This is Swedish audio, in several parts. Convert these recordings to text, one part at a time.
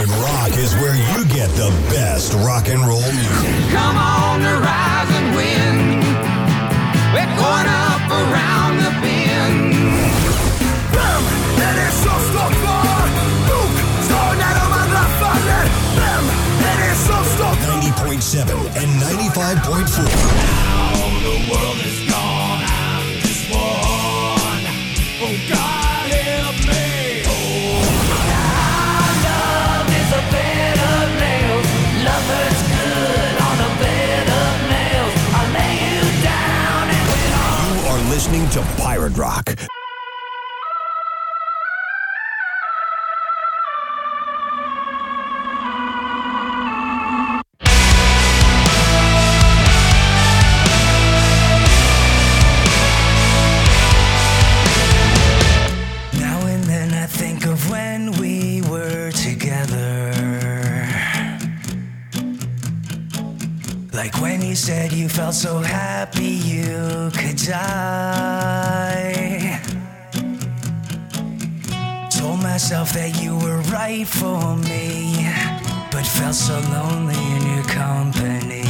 Pirate Rock is where you get the best rock and roll music. Come on, the rise and win. We're going up around the bend. Vem är det som står kvar? Bok står när de andra faller. Vem är det som står kvar? 90.7 and 95.4. Like when you said you felt so happy you could die. Myself that you were right for me, but felt so lonely in your company.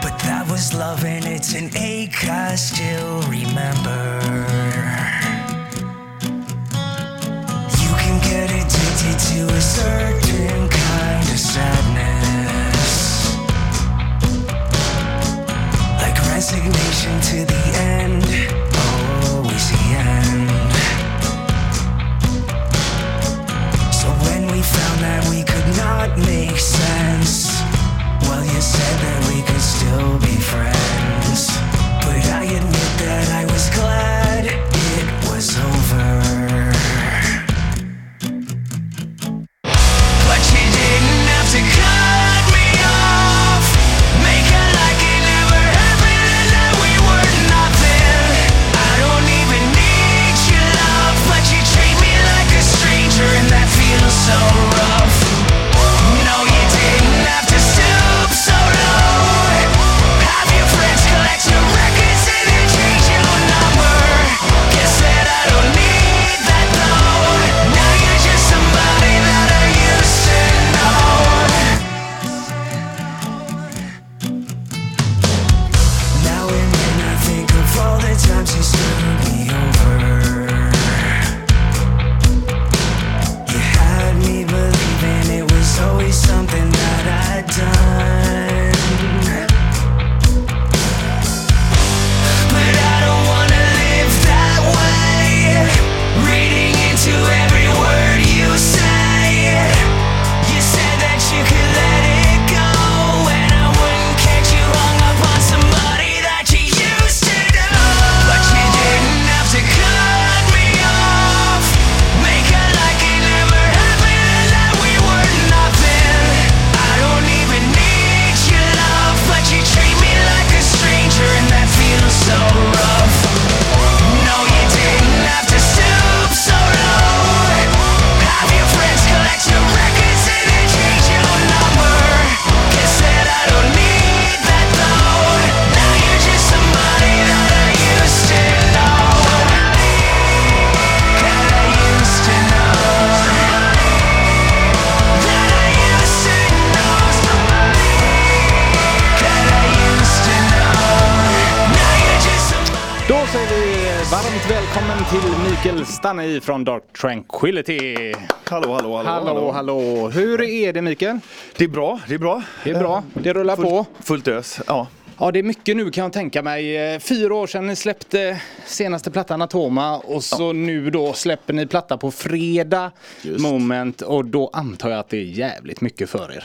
But that was love and it's an ache I still remember. You can get addicted to a certain kind of sadness. Like resignation to the end, could not make sense, well, you said that we could still be friends. But I admit that I was glad Mikael Stanne från Dark Tranquility. Hallå, hallå, hallå. Hallå, hallå. Hur är det Mikael? Det är bra, det är bra. Det är bra. Det rullar på. Fullt ös, ja. Ja, det är mycket nu kan jag tänka mig. Eh, Fyra år sedan ni släppte senaste plattan Atoma och så nu då släpper ni platta på fredag Just. Moment och då antar jag att det är jävligt mycket för er.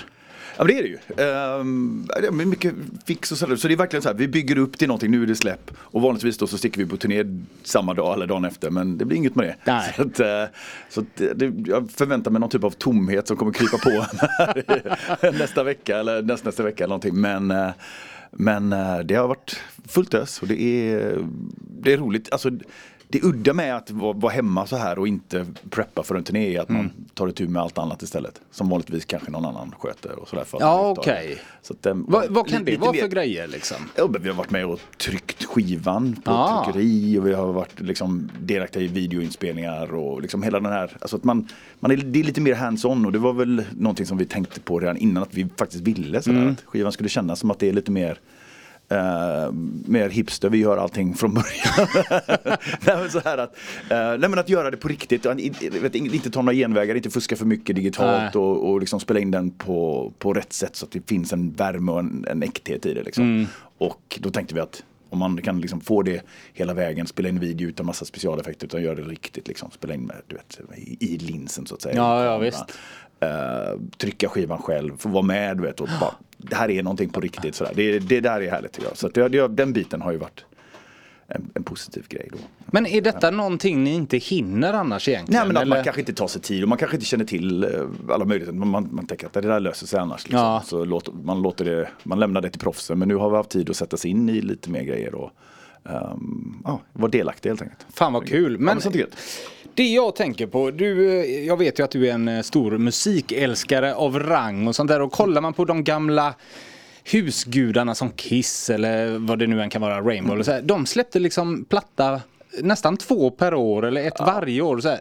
Ja det är det ju. Ehm, mycket fix och sådär. Så det är verkligen så här, vi bygger upp till någonting, nu är det släpp. Och vanligtvis då så sticker vi på turné samma dag eller dagen efter. Men det blir inget med det. Nej. Så, att, eh, så att det, det, jag förväntar mig någon typ av tomhet som kommer krypa på nästa vecka eller näst, nästa vecka eller någonting. Men, eh, men eh, det har varit fullt ös och det är, det är roligt. Alltså, det udda med att vara, hemma så här och inte preppa för en turné är att man tar itu med allt annat istället. Som vanligtvis kanske någon annan sköter och sådär. för att Ja, okej. Att, ehm, Vad, vad kan det vara mer- för grejer liksom? Ja, vi har varit med och tryckt skivan på Ah. tryckeri och vi har varit liksom delaktiga i videoinspelningar och liksom hela den här, alltså att man, man är, det är lite mer hands-on och det var väl någonting som vi tänkte på redan innan att vi faktiskt ville sådär, Mm. att skivan skulle kännas som att det är lite mer eh, mer hipster, vi gör allting från början. nej, men så här att, eh, nej men att göra det på riktigt, vet, inte ta några genvägar, inte fuska för mycket digitalt och, och liksom spela in den på, på rätt sätt så att det finns en värme och en, en äkthet i det. Liksom. Mm. Och då tänkte vi att om man kan liksom få det hela vägen, spela in video utan massa specialeffekter utan göra det riktigt. Liksom. Spela in med, du vet, i, linsen så att säga. Ja, ja, visst. Eh, trycka skivan själv, få vara med du vet. Och bara, det här är någonting på riktigt. Sådär. Det, det där är härligt tycker jag. Så det, det, den biten har ju varit en, en positiv grej då. Men är detta någonting ni inte hinner annars egentligen? Nej men att eller? man kanske inte tar sig tid och man kanske inte känner till eh, alla möjligheter. Man, man, man tänker att det där löser sig annars. Liksom. Ja. Så låter, man, låter det, man lämnar det till proffsen. Men nu har vi haft tid att sätta sig in i lite mer grejer och um, ja, vara delaktig helt enkelt. Fan vad kul. Ja, Men det jag tänker på, du, eh, jag vet ju att du är en eh, stor musikälskare av rang och sånt där. Och kollar man på de gamla husgudarna som Kiss eller vad det nu än kan vara, Rainbow. eller Så här, de släppte liksom platta nästan två per år eller ett varje år. Så här.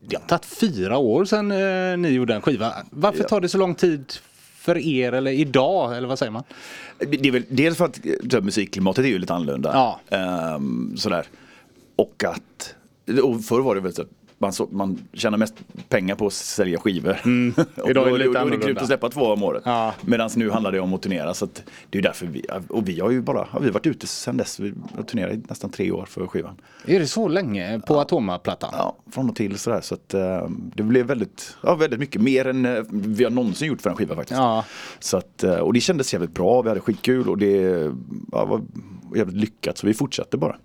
Det har tagit fyra år sedan eh, ni gjorde en skiva. Varför tar det så lång tid för er eller idag eller vad säger man? Det är väl dels för att eh, musikklimatet är ju lite annorlunda. Ja. Ehm, sådär. Och att, och förr var det väl så att man, så, man tjänar mest pengar på att sälja skivor. och Mm. Idag är det lite då, då är det kul att släppa två om året. Ja. Medan nu handlar det om att turnera. Så att det är därför vi, och vi har ju bara, har vi varit ute sedan dess. Vi har turnerat i nästan tre år för skivan. Är det så länge på Atoma-plattan? Ja, från och till sådär. Så att eh, det blev väldigt, ja, väldigt mycket mer än eh, vi har någonsin gjort för en skiva faktiskt. Ja. Så att, eh, och det kändes jävligt bra, vi hade skitkul och det ja, var jävligt lyckat så vi fortsatte bara.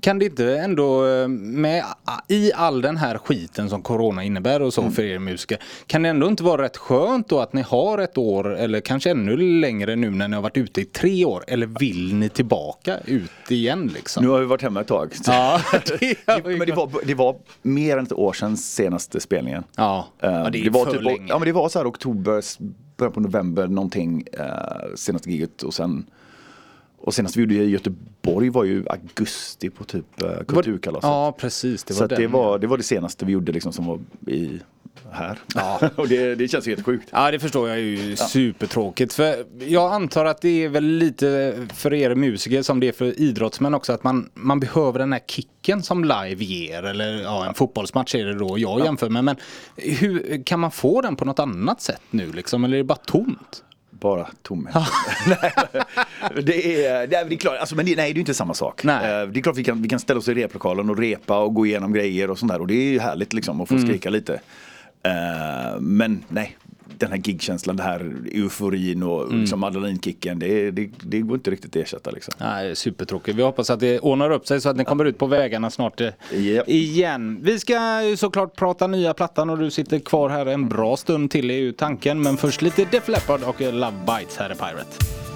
Kan det inte ändå eh, med i all den här skiten som corona innebär och så Mm. för er musiker. Kan det ändå inte vara rätt skönt då att ni har ett år eller kanske ännu längre nu när ni har varit ute i tre år? Eller vill ni tillbaka ut igen liksom? Nu har vi varit hemma ett tag. Ja, det men det var, det var mer än ett år sedan senaste spelningen. Ja, Eh, ja, det det var typ, länge. Ja men det var så här oktober, början på november någonting eh, senaste giget och sen och senast vi gjorde i Göteborg var ju augusti på typ eh, kulturkalaset. Ja precis, det var så det, var, det var det senaste vi gjorde liksom som var i, här. och det, det känns ju helt sjukt. Ja det förstår jag är ju supertråkigt. För jag antar att det är väl lite för er musiker som det är för idrottsmän också. Att man, man behöver den här kicken som live ger. Eller ja, en fotbollsmatch är det då jag jämför med. Men hur, kan man få den på något annat sätt nu liksom? Eller är det bara tomt? Bara tomhet. det är, det är, det är klart, alltså, men det, nej det är inte samma sak. Nej. Eh, Det är klart vi kan, vi kan ställa oss i replokalen och repa och gå igenom grejer och sånt där och det är ju härligt liksom att få Mm. skrika lite. Eh, Men nej, den här gigkänslan, den här euforin och Mm. liksom adrenalinkicken, det, det, det går inte riktigt att ersätta liksom. Nej, supertråkigt. Vi hoppas att det ordnar upp sig så att ni kommer ut på vägarna snart eh, Japp. igen. Vi ska ju såklart prata nya plattan och du sitter kvar här en bra stund till är ju tanken. Men först lite Def Leppard och eh, Love Bites här är Pirate.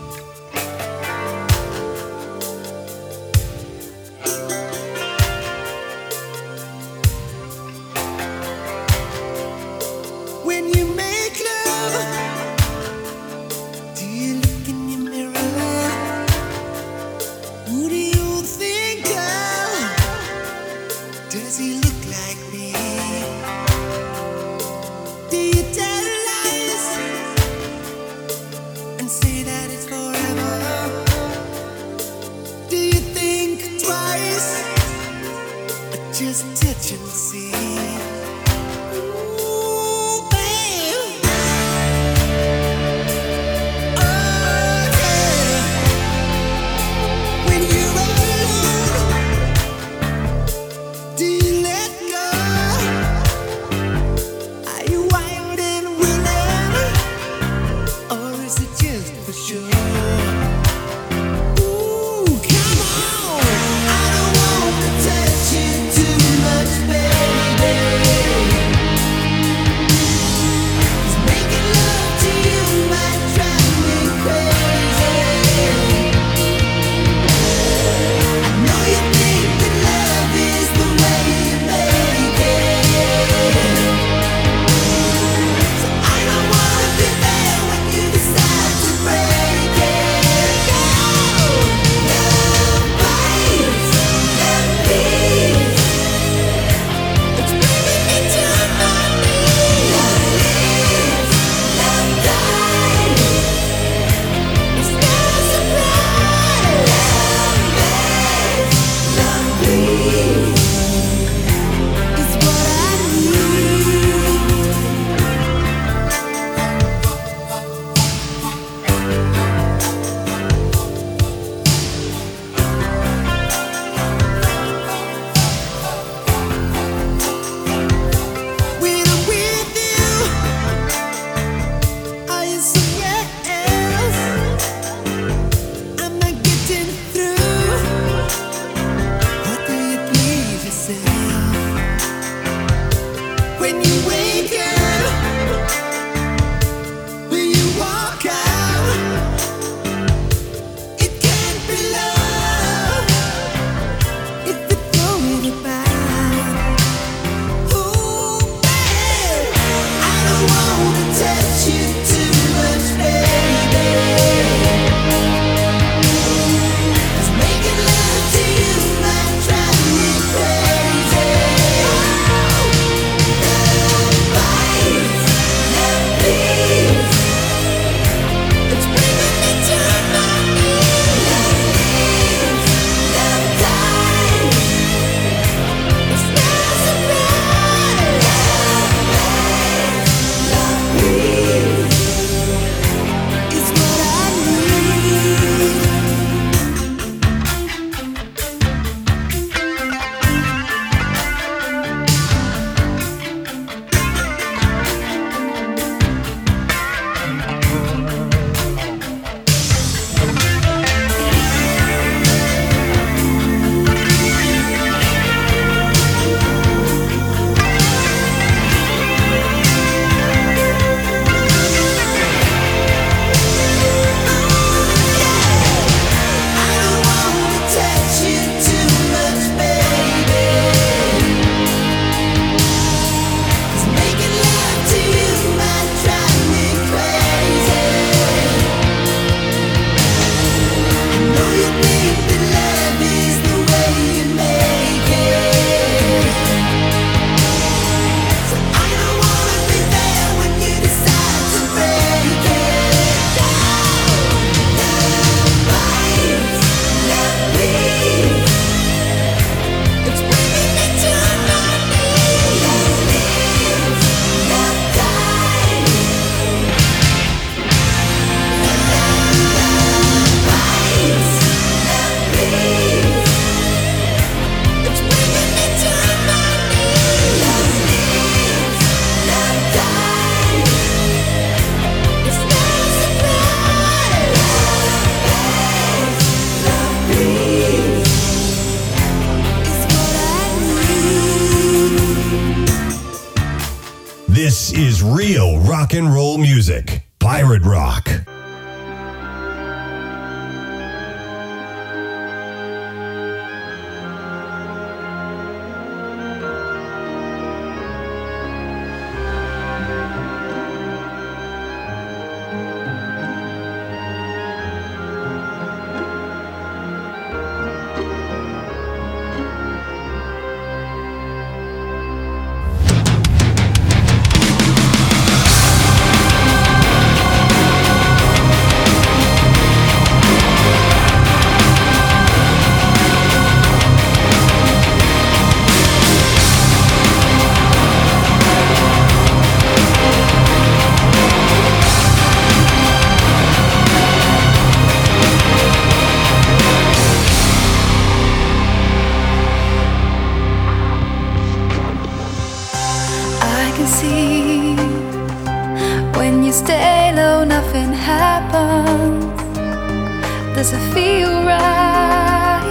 Does I feel right?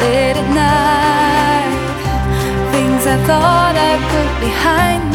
Late at night, things I thought I put behind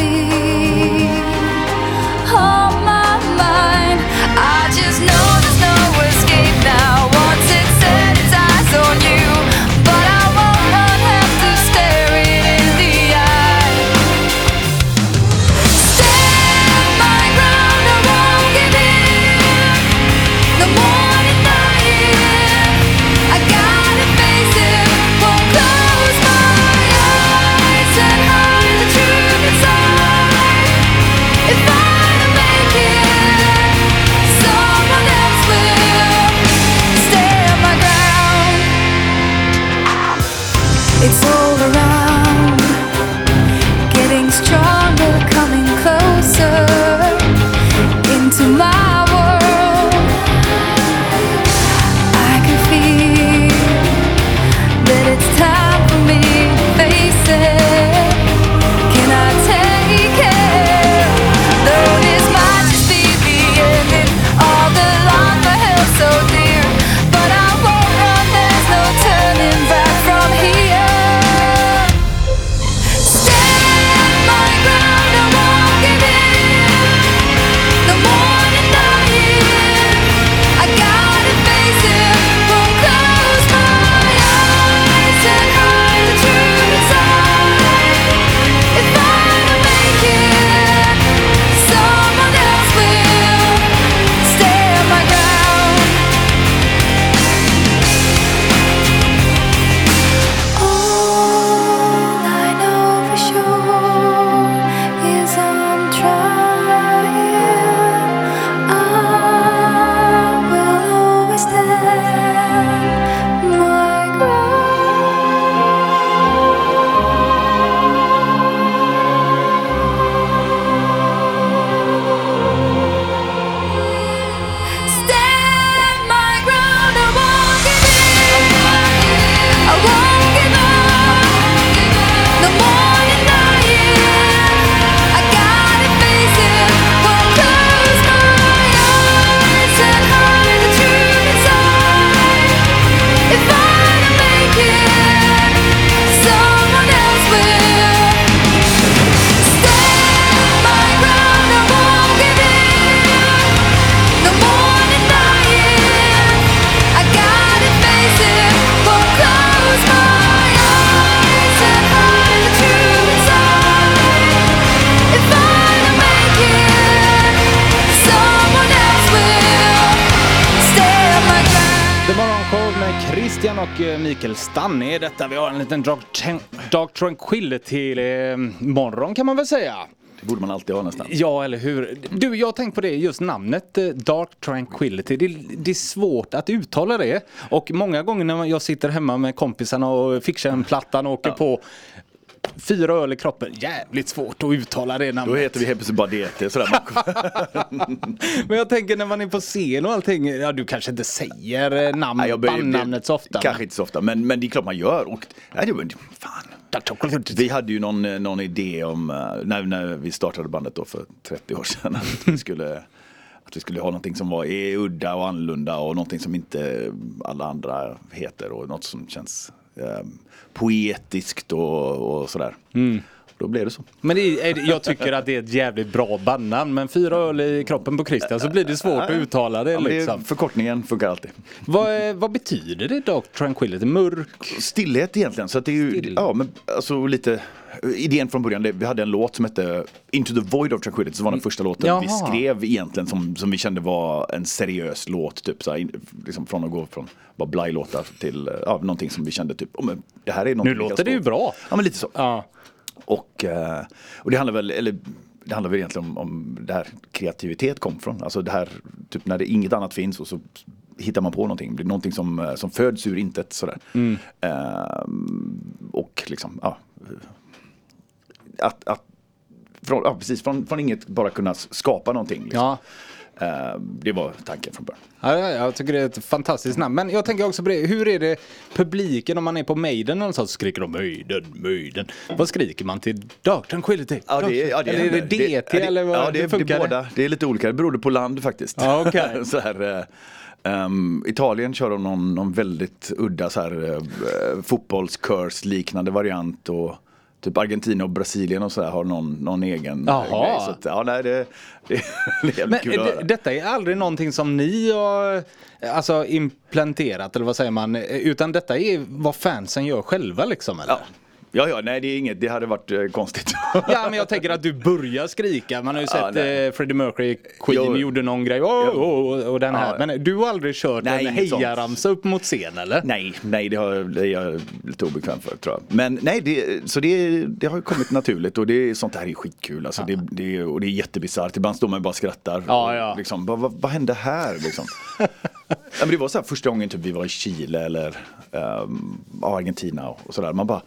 Dark Tranquility eh, morgon kan man väl säga. Det borde man alltid ha nästan. Ja, eller hur? Du, jag har tänkt på det, just namnet eh, Dark Tranquility. Det, det är svårt att uttala det. Och många gånger när jag sitter hemma med kompisarna och fixar en plattan och åker på fyra öl i kroppen. Jävligt svårt att uttala det Då namnet. heter vi helt plötsligt bara DT. Sådär. Men jag tänker när man är på scen och allting. Ja, du kanske inte säger eh, namn, Nej, jag börjar- bandnamnet så ofta. Kanske inte så ofta, men, men det är klart man gör. Och, nej, det, fan. Vi hade ju någon, eh, någon idé om, eh, när, när vi startade bandet då för 30 år sedan, att vi skulle, att vi skulle ha någonting som var udda och annorlunda och någonting som inte alla andra heter och något som känns eh, poetiskt och, och sådär. Då blev det så. Men är, jag tycker att det är ett jävligt bra bandnamn. Men fyra öl i kroppen på Christian så blir det svårt att uttala det Ja, det liksom. förkortningen funkar alltid. Vad, eh, vad betyder det Dark Tranquility? Mörk? Stillhet egentligen. Så det är ju, Still. ja men alltså lite Idén från början, det, vi hade en låt som hette Into the Void of Tranquility, som var den första låten vi Jaha. skrev egentligen som, som vi kände var en seriös låt. Typ, så här, liksom från att gå från bara blaj-låtar till ja, någonting som vi kände typ, oh, men det här är Nu vi låter det ju bra. Ja men lite så. Ja. Och, eh, och det handlar väl, eller det handlar väl egentligen om, om det här kreativitet kom från. Alltså det här, typ när det inget annat finns och så hittar man på någonting. Det blir någonting som, eh, som föds ur intet sådär. Eh, och liksom, ja. Att, att från, ja, precis, från, från inget bara kunna skapa någonting. Liksom. Ja. Eh, det var tanken från början. Ja, ja, jag tycker det är ett fantastiskt namn. Men jag tänker också på det, hur är det publiken om man är på Maiden och så skriker de Maiden, Maiden. Vad skriker man till? Dark Tranquility? Ja, det, ja, det eller är det. DT det, eller vad? Ja, det, det, är båda. Det är lite olika, det beror på land faktiskt. Ja, okej. så här, eh, ehm, Italien kör de någon, någon väldigt udda så här, uh, fotbollskurs liknande variant. Och typ Argentina och Brasilien och så här har någon, någon egen Jaha. grej. Så att, ja, nej, det, det, det är Men kul att höra. detta är aldrig någonting som ni har alltså, implanterat eller vad säger man? Utan detta är vad fansen gör själva liksom eller? Ja. Ja, ja, nej det är inget, det hade varit eh, konstigt. Ja men jag tänker att du börjar skrika. Man har ju Ja, sett nej. eh, Freddie Mercury, Queen Jo. gjorde någon grej oh, oh, och den här. Ja. Men du har aldrig kört Nej, en hejaramsa upp mot scen eller? Nej, nej det, har, det är jag lite obekväm för tror jag. Men nej, det, så det, det har ju kommit naturligt och det, sånt här är skitkul. Alltså, det, det, och det är jättebisarrt. Ibland står man bara och skrattar. Ja, och ja. Liksom, vad, vad, vad hände här liksom? ja, men det var så här första gången typ, vi var i Chile eller um, Argentina och, och sådär. Man bara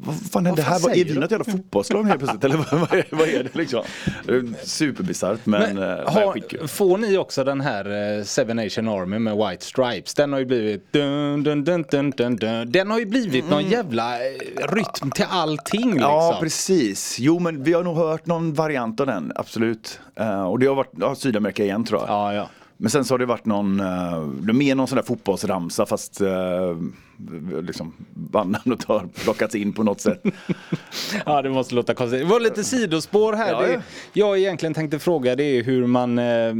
vad fan hände fan här? Vad, är vi något jävla fotbollslag helt plötsligt? Eller vad, vad, är, är det liksom? Det är Superbisarrt men, Men, men har, får ni också den här eh, Seven Nation Army med White Stripes? Den har ju blivit dun, dun, dun, dun, dun, dun. Den har ju blivit någon jävla eh, rytm till allting liksom. Ja, precis. Jo, men vi har nog hört någon variant av den, absolut. Eh, och det har varit ja, Sydamerika igen tror jag. Ja, ja. Men sen så har det varit någon, uh, mer någon sån där fotbollsramsa fast uh, liksom bandnamnet har plockats in på något sätt. Ja, det måste låta konstigt. Det var lite sidospår här. Ja, det, ja. jag egentligen tänkte fråga det är hur man, eh,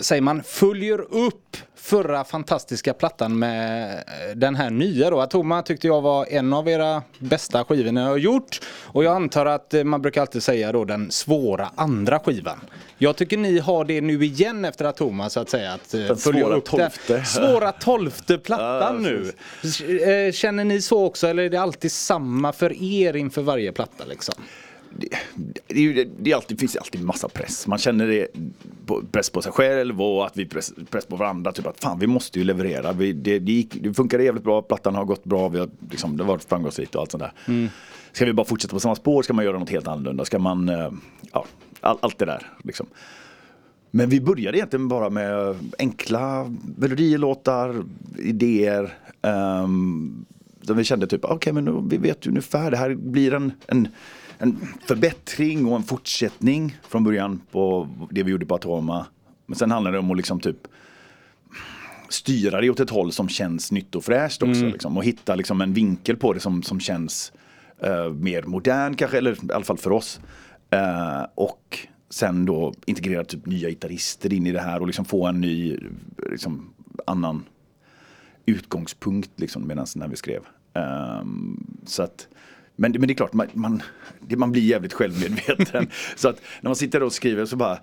säger man, följer upp förra fantastiska plattan med den här nya då. Atoma tyckte jag var en av era bästa skivor ni har gjort. Och jag antar att man brukar alltid säga då den svåra andra skivan. Jag tycker ni har det nu igen efter Atoma så att säga. Att, eh, Den följa svåra upp den tolfte. Svåra tolfte plattan Ja, nu. Eh, Känner ni så också eller är det alltid samma för er inför varje platta liksom? Det, det, det, det alltid, finns alltid massa press. Man känner det på, press på sig själv och att vi press, press på varandra. Typ att fan vi måste ju leverera. Vi, det, det, gick, det funkade jävligt bra, plattan har gått bra, vi har, liksom, det har varit framgångsrikt och allt sånt där. Ska vi bara fortsätta på samma spår? Ska man göra något helt annorlunda? Ska man, eh, ja, all, allt det där liksom. Men vi började egentligen bara med enkla melodilåtar, idéer. Um, där vi kände typ, okej men nu, vi vet ju ungefär, det här blir en, en, en förbättring och en fortsättning från början på det vi gjorde på Atoma. Men sen handlar det om att liksom typ styra det åt ett håll som känns nytt och fräscht också. Liksom, och hitta liksom en vinkel på det som, som känns eh, mer modern kanske, eller i alla fall för oss. Eh, och sen då integrera typ nya gitarrister in i det här och liksom få en ny, liksom, annan utgångspunkt liksom medan när vi skrev. Ehm, så att, men, men det är klart, man, man, det, man blir jävligt självmedveten. så att när man sitter och skriver så bara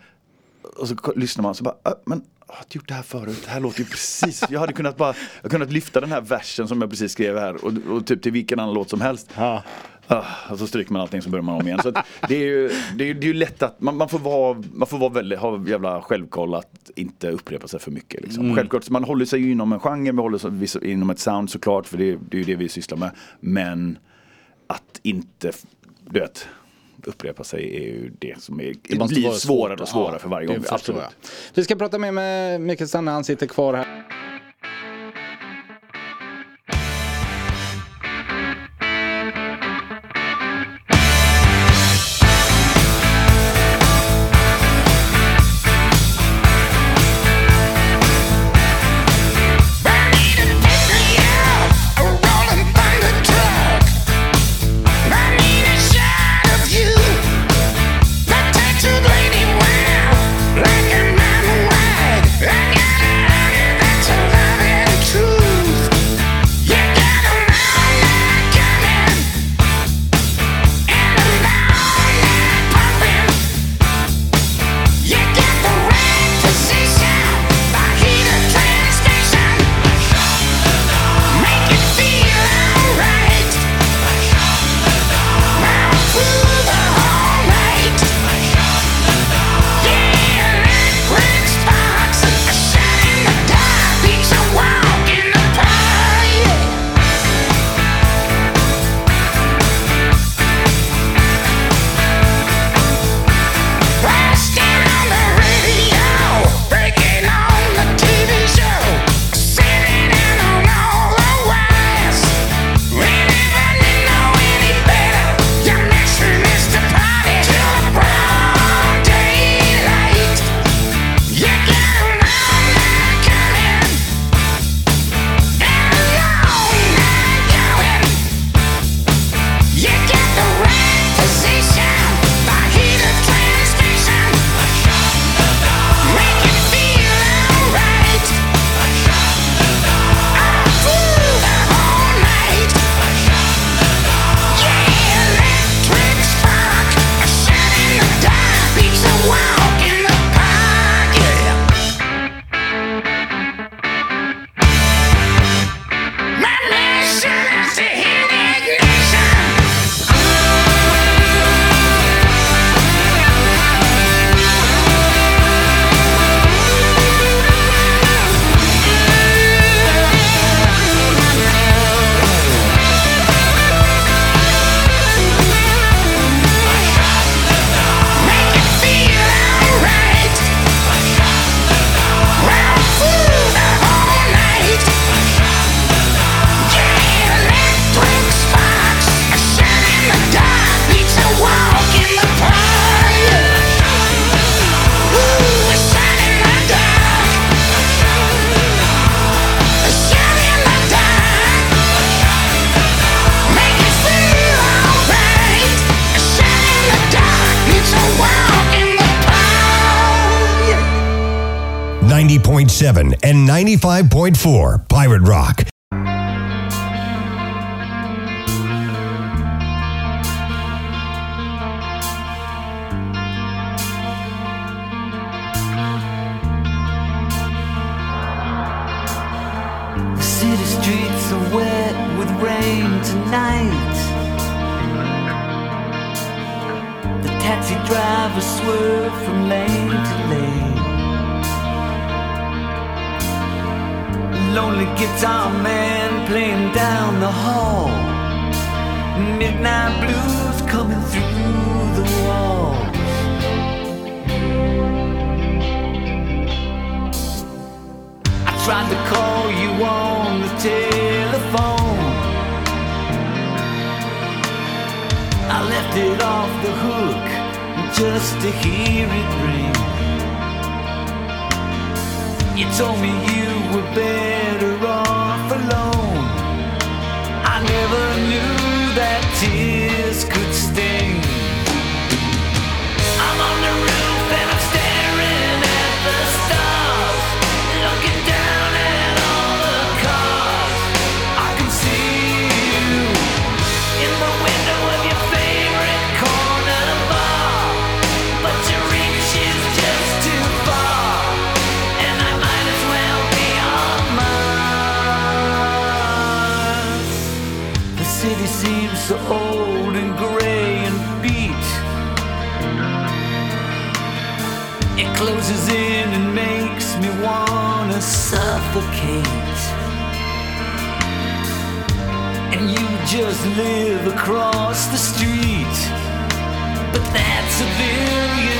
och så lyssnar man så bara, "Ah, men jag har inte gjort det här förut, det här låter ju precis, jag hade kunnat bara, jag kunnat lyfta den här versen som jag precis skrev här och, och typ till vilken annan låt som helst. Ja. Ah, och så stryker man allting så börjar man om igen. Så det är ju, det är, ju- det är ju lätt att man, man får vara, man får vara väldigt, ha jävla självkoll att inte upprepa sig för mycket. Liksom. Självklart, så man håller sig ju inom en genre, man håller sig inom ett sound såklart, för det, det är ju det vi sysslar med. Men att inte, du vet, upprepa sig är ju det som är, det blir svårare och svårare Ja, för varje gång. Absolut. jag. Vi ska prata mer med Mikael Stanne, han sitter kvar här. Five point four. telephone. I left it off the hook just to hear it ring. You told me you were better off alone. I never knew that tear. for kings. And you just live across the street, but that's a billion.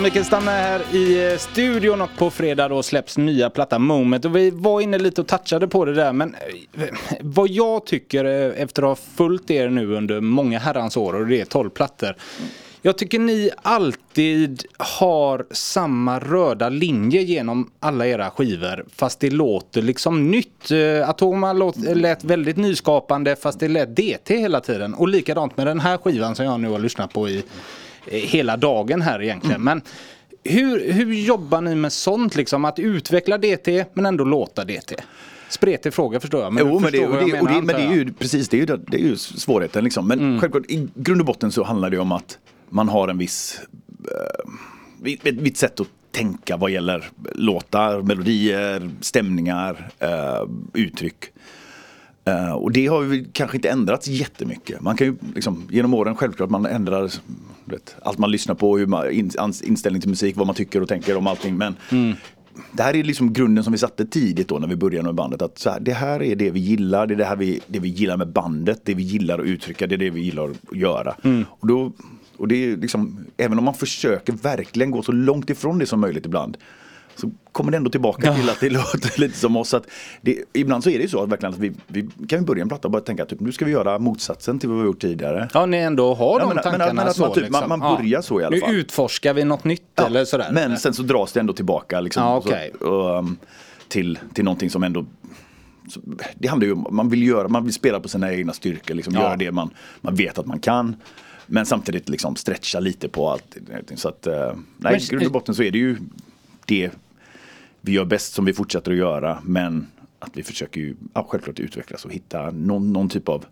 Ja, Mikael Stamme här i eh, studion och på fredag då släpps nya platta Moment. Och vi var inne lite och touchade på det där men eh, vad jag tycker eh, efter att ha följt er nu under många herrans år och det är 12 plattor. Jag tycker ni alltid har samma röda linje genom alla era skivor fast det låter liksom nytt. Atoma låt, lät väldigt nyskapande fast det lät DT hela tiden. Och likadant med den här skivan som jag nu har lyssnat på i hela dagen här egentligen. Men hur, hur jobbar ni med sånt liksom? Att utveckla DT men ändå låta DT? Spretig fråga förstår jag. Men jo, men det, och det, jag och det, menar, men det är ju precis det är ju, det är ju svårigheten liksom. Men Mm. självklart i grund och botten så handlar det om att man har en viss, eh, ett visst sätt att tänka vad gäller låtar, melodier, stämningar, eh, uttryck. Eh, och det har ju kanske inte ändrats jättemycket. Man kan ju liksom, genom åren självklart man ändrar vet, allt man lyssnar på, hur man, in, inställning till musik, vad man tycker och tänker om allting. Men det här är liksom grunden som vi satte tidigt då när vi började med bandet. Att här, det här är det vi gillar, det är det här vi, det vi gillar med bandet, det vi gillar att uttrycka, det är det vi gillar att göra. Och då, och det är liksom, även om man försöker verkligen gå så långt ifrån det som möjligt ibland så kommer det ändå tillbaka till att det låter lite som oss. Att det, ibland så är det ju så att, verkligen att vi, vi kan vi börja en platta och bara tänka att typ, nu ska vi göra motsatsen till vad vi har gjort tidigare. Ja, ni ändå har Ja, de men- men- tankarna men att så. man typ- liksom. man- man börjar så i alla fall. Nu utforskar vi något nytt Ja, eller sådär. Men sen så dras det ändå tillbaka liksom, Ja, och så- och, um, till, till någonting som ändå så, det handlar ju om, man vill göra, man vill spela på sina egna styrkor, liksom, Ja. göra det man, man vet att man kan. Men samtidigt liksom stretcha lite på allt. Så att, eh, nej, Men- i grund och botten så är det ju det vi gör bäst som vi fortsätter att göra. Men att vi försöker ju ja, självklart utvecklas och hitta någon, någon typ av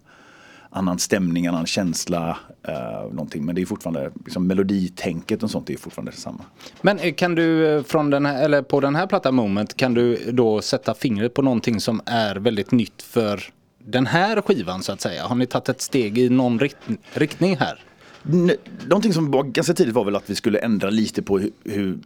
annan stämning, annan känsla. Eh, någonting. Men det är fortfarande, liksom, meloditänket och sånt är fortfarande detsamma. Men eh, kan du eh, från den här, eller på den här plattan Moment kan du då sätta fingret på någonting som är väldigt nytt för den här skivan så att säga? Har ni tagit ett steg i någon rikt riktning här? Någonting som var ganska tidigt var väl att vi skulle ändra lite på hur, hur,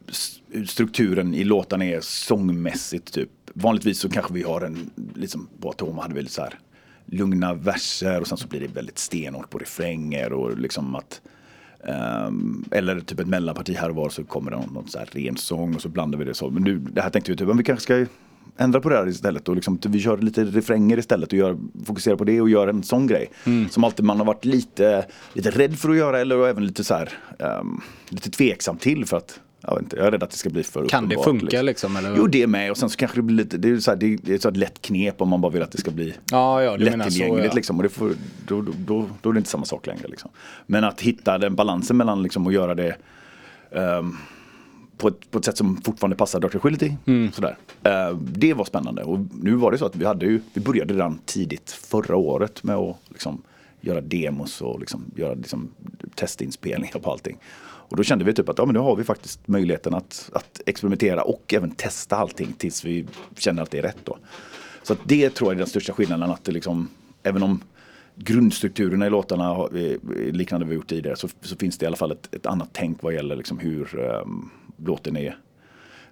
strukturen i låtarna är sångmässigt. Typ. Vanligtvis så kanske vi har en, liksom på Atoma hade vi lite så här lugna verser och sen så blir det väldigt stenhårt på refränger och liksom att um, eller typ ett mellanparti här och var så kommer det någon, någon så här ren sång och så blandar vi det så. Men nu, det här tänkte vi typ, men vi kanske ska ändra på det här istället och liksom, vi kör lite refränger istället och gör, fokuserar på det och gör en sån grej. Som alltid man har varit lite, lite rädd för att göra eller även lite så här, ehm, lite tveksam till för att jag, vet inte, jag är rädd att det ska bli för Kan det funka liksom? Eller? Jo det med och sen så kanske det blir lite, det är, så här, det är, är så ett lätt knep om man bara vill att det ska bli Ja, ja, så, lättillgängligt ja. liksom. Och det får, då, då, då, då är det inte samma sak längre. Liksom. Men att hitta den balansen mellan liksom, att göra det ehm, på, ett, på ett sätt som fortfarande passar Dr. Quility. Mm. Sådär. Eh, det var spännande. Och nu var det så att vi, hade ju, vi började redan tidigt förra året med att liksom, göra demos och liksom, göra liksom, testinspelningar på allting. Och då kände vi typ att ja, men nu har vi faktiskt möjligheten att, att experimentera och även testa allting tills vi känner att det är rätt. Då. Så det tror jag är den största skillnaden. Att det liksom, även om grundstrukturerna i låtarna är liknande vi gjort tidigare så, så finns det i alla fall ett, ett annat tänk vad gäller liksom hur um, låten är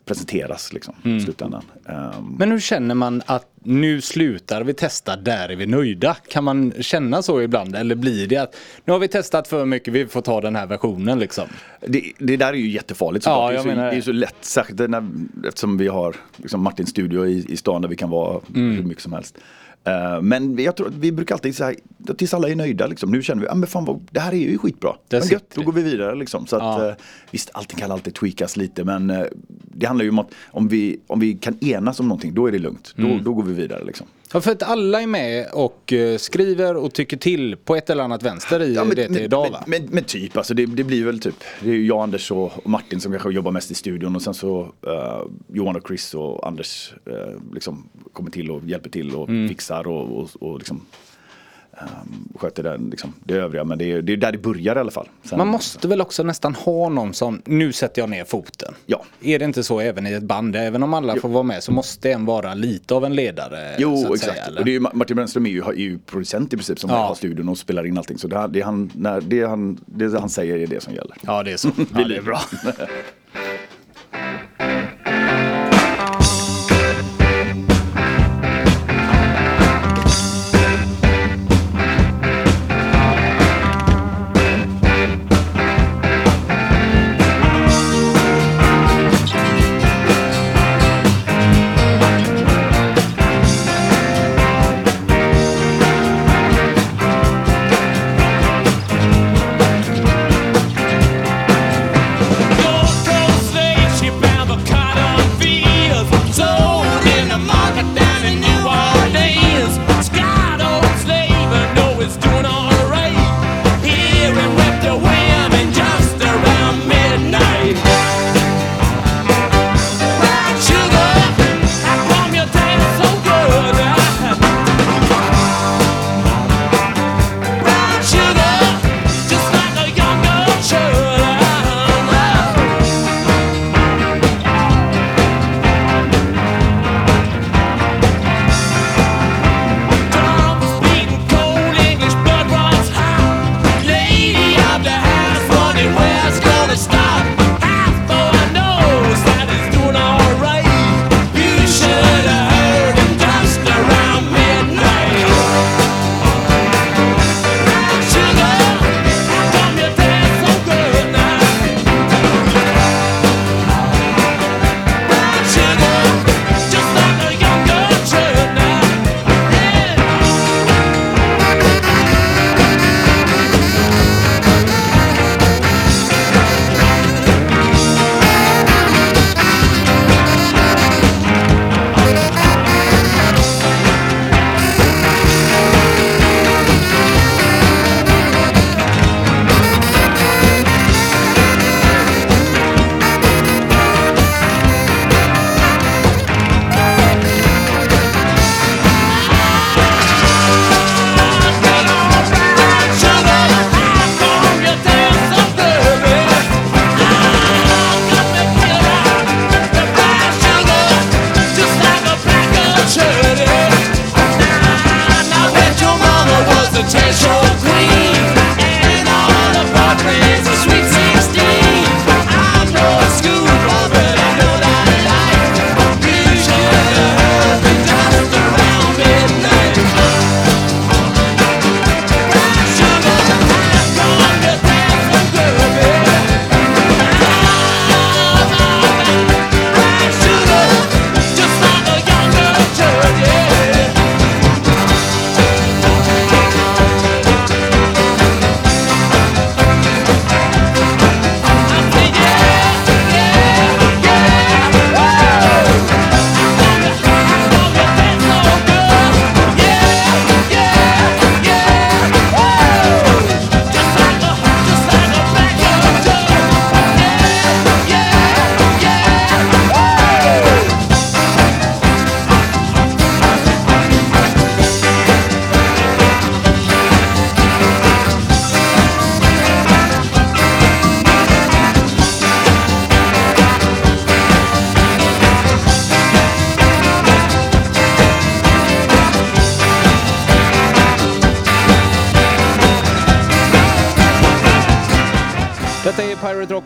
presenteras liksom, i slutändan. Ehm, Men hur känner man att nu slutar vi testa, där är vi nöjda? Kan man känna så ibland? Eller blir det att nu har vi testat för mycket, vi får ta den här versionen liksom? Det, det där är ju jättefarligt Ja, såklart. jag det, är så, menar det. det är så lätt, särskilt när, eftersom vi har liksom Martins studio i, i stan där vi kan vara Mm. hur mycket som helst. Eh, men jag tror att vi brukar alltid säga, tills alla är nöjda liksom. Nu känner vi, ah, men fan vad, det här är ju skitbra. Där Men gött, då går vi vidare liksom. Så att, Ja. eh, visst, allting kan alltid tweakas lite men eh, det handlar ju om att om vi, om vi kan enas om någonting, då är det lugnt. Då, Mm. då går vi vidare liksom. Ja, för att alla är med och eh, skriver och tycker till på ett eller annat vänster i Ja, men, det men, idag men, va? men, men typ, alltså det, det blir väl typ, det är ju jag, Anders och, Martin som kanske jobbar mest i studion och sen så eh, Johan och Chris och Anders eh, liksom kommer till och hjälper till och Mm. fixar och, och, och liksom um, sköter den, liksom, det övriga. Men det är, det är där det börjar i alla fall. Sen, Man måste väl också nästan ha någon som, nu sätter jag ner foten. Ja. Är det inte så även i ett band? Även om alla får vara med så måste en vara lite av en ledare. Jo, exakt. Säga, och det är Martin Brännström är ju, är ju producent i princip som Ja. har studion och spelar in allting. Så det, det, han, när, det, han, det han säger är det som gäller. Ja, det är så. Ja, det är bra.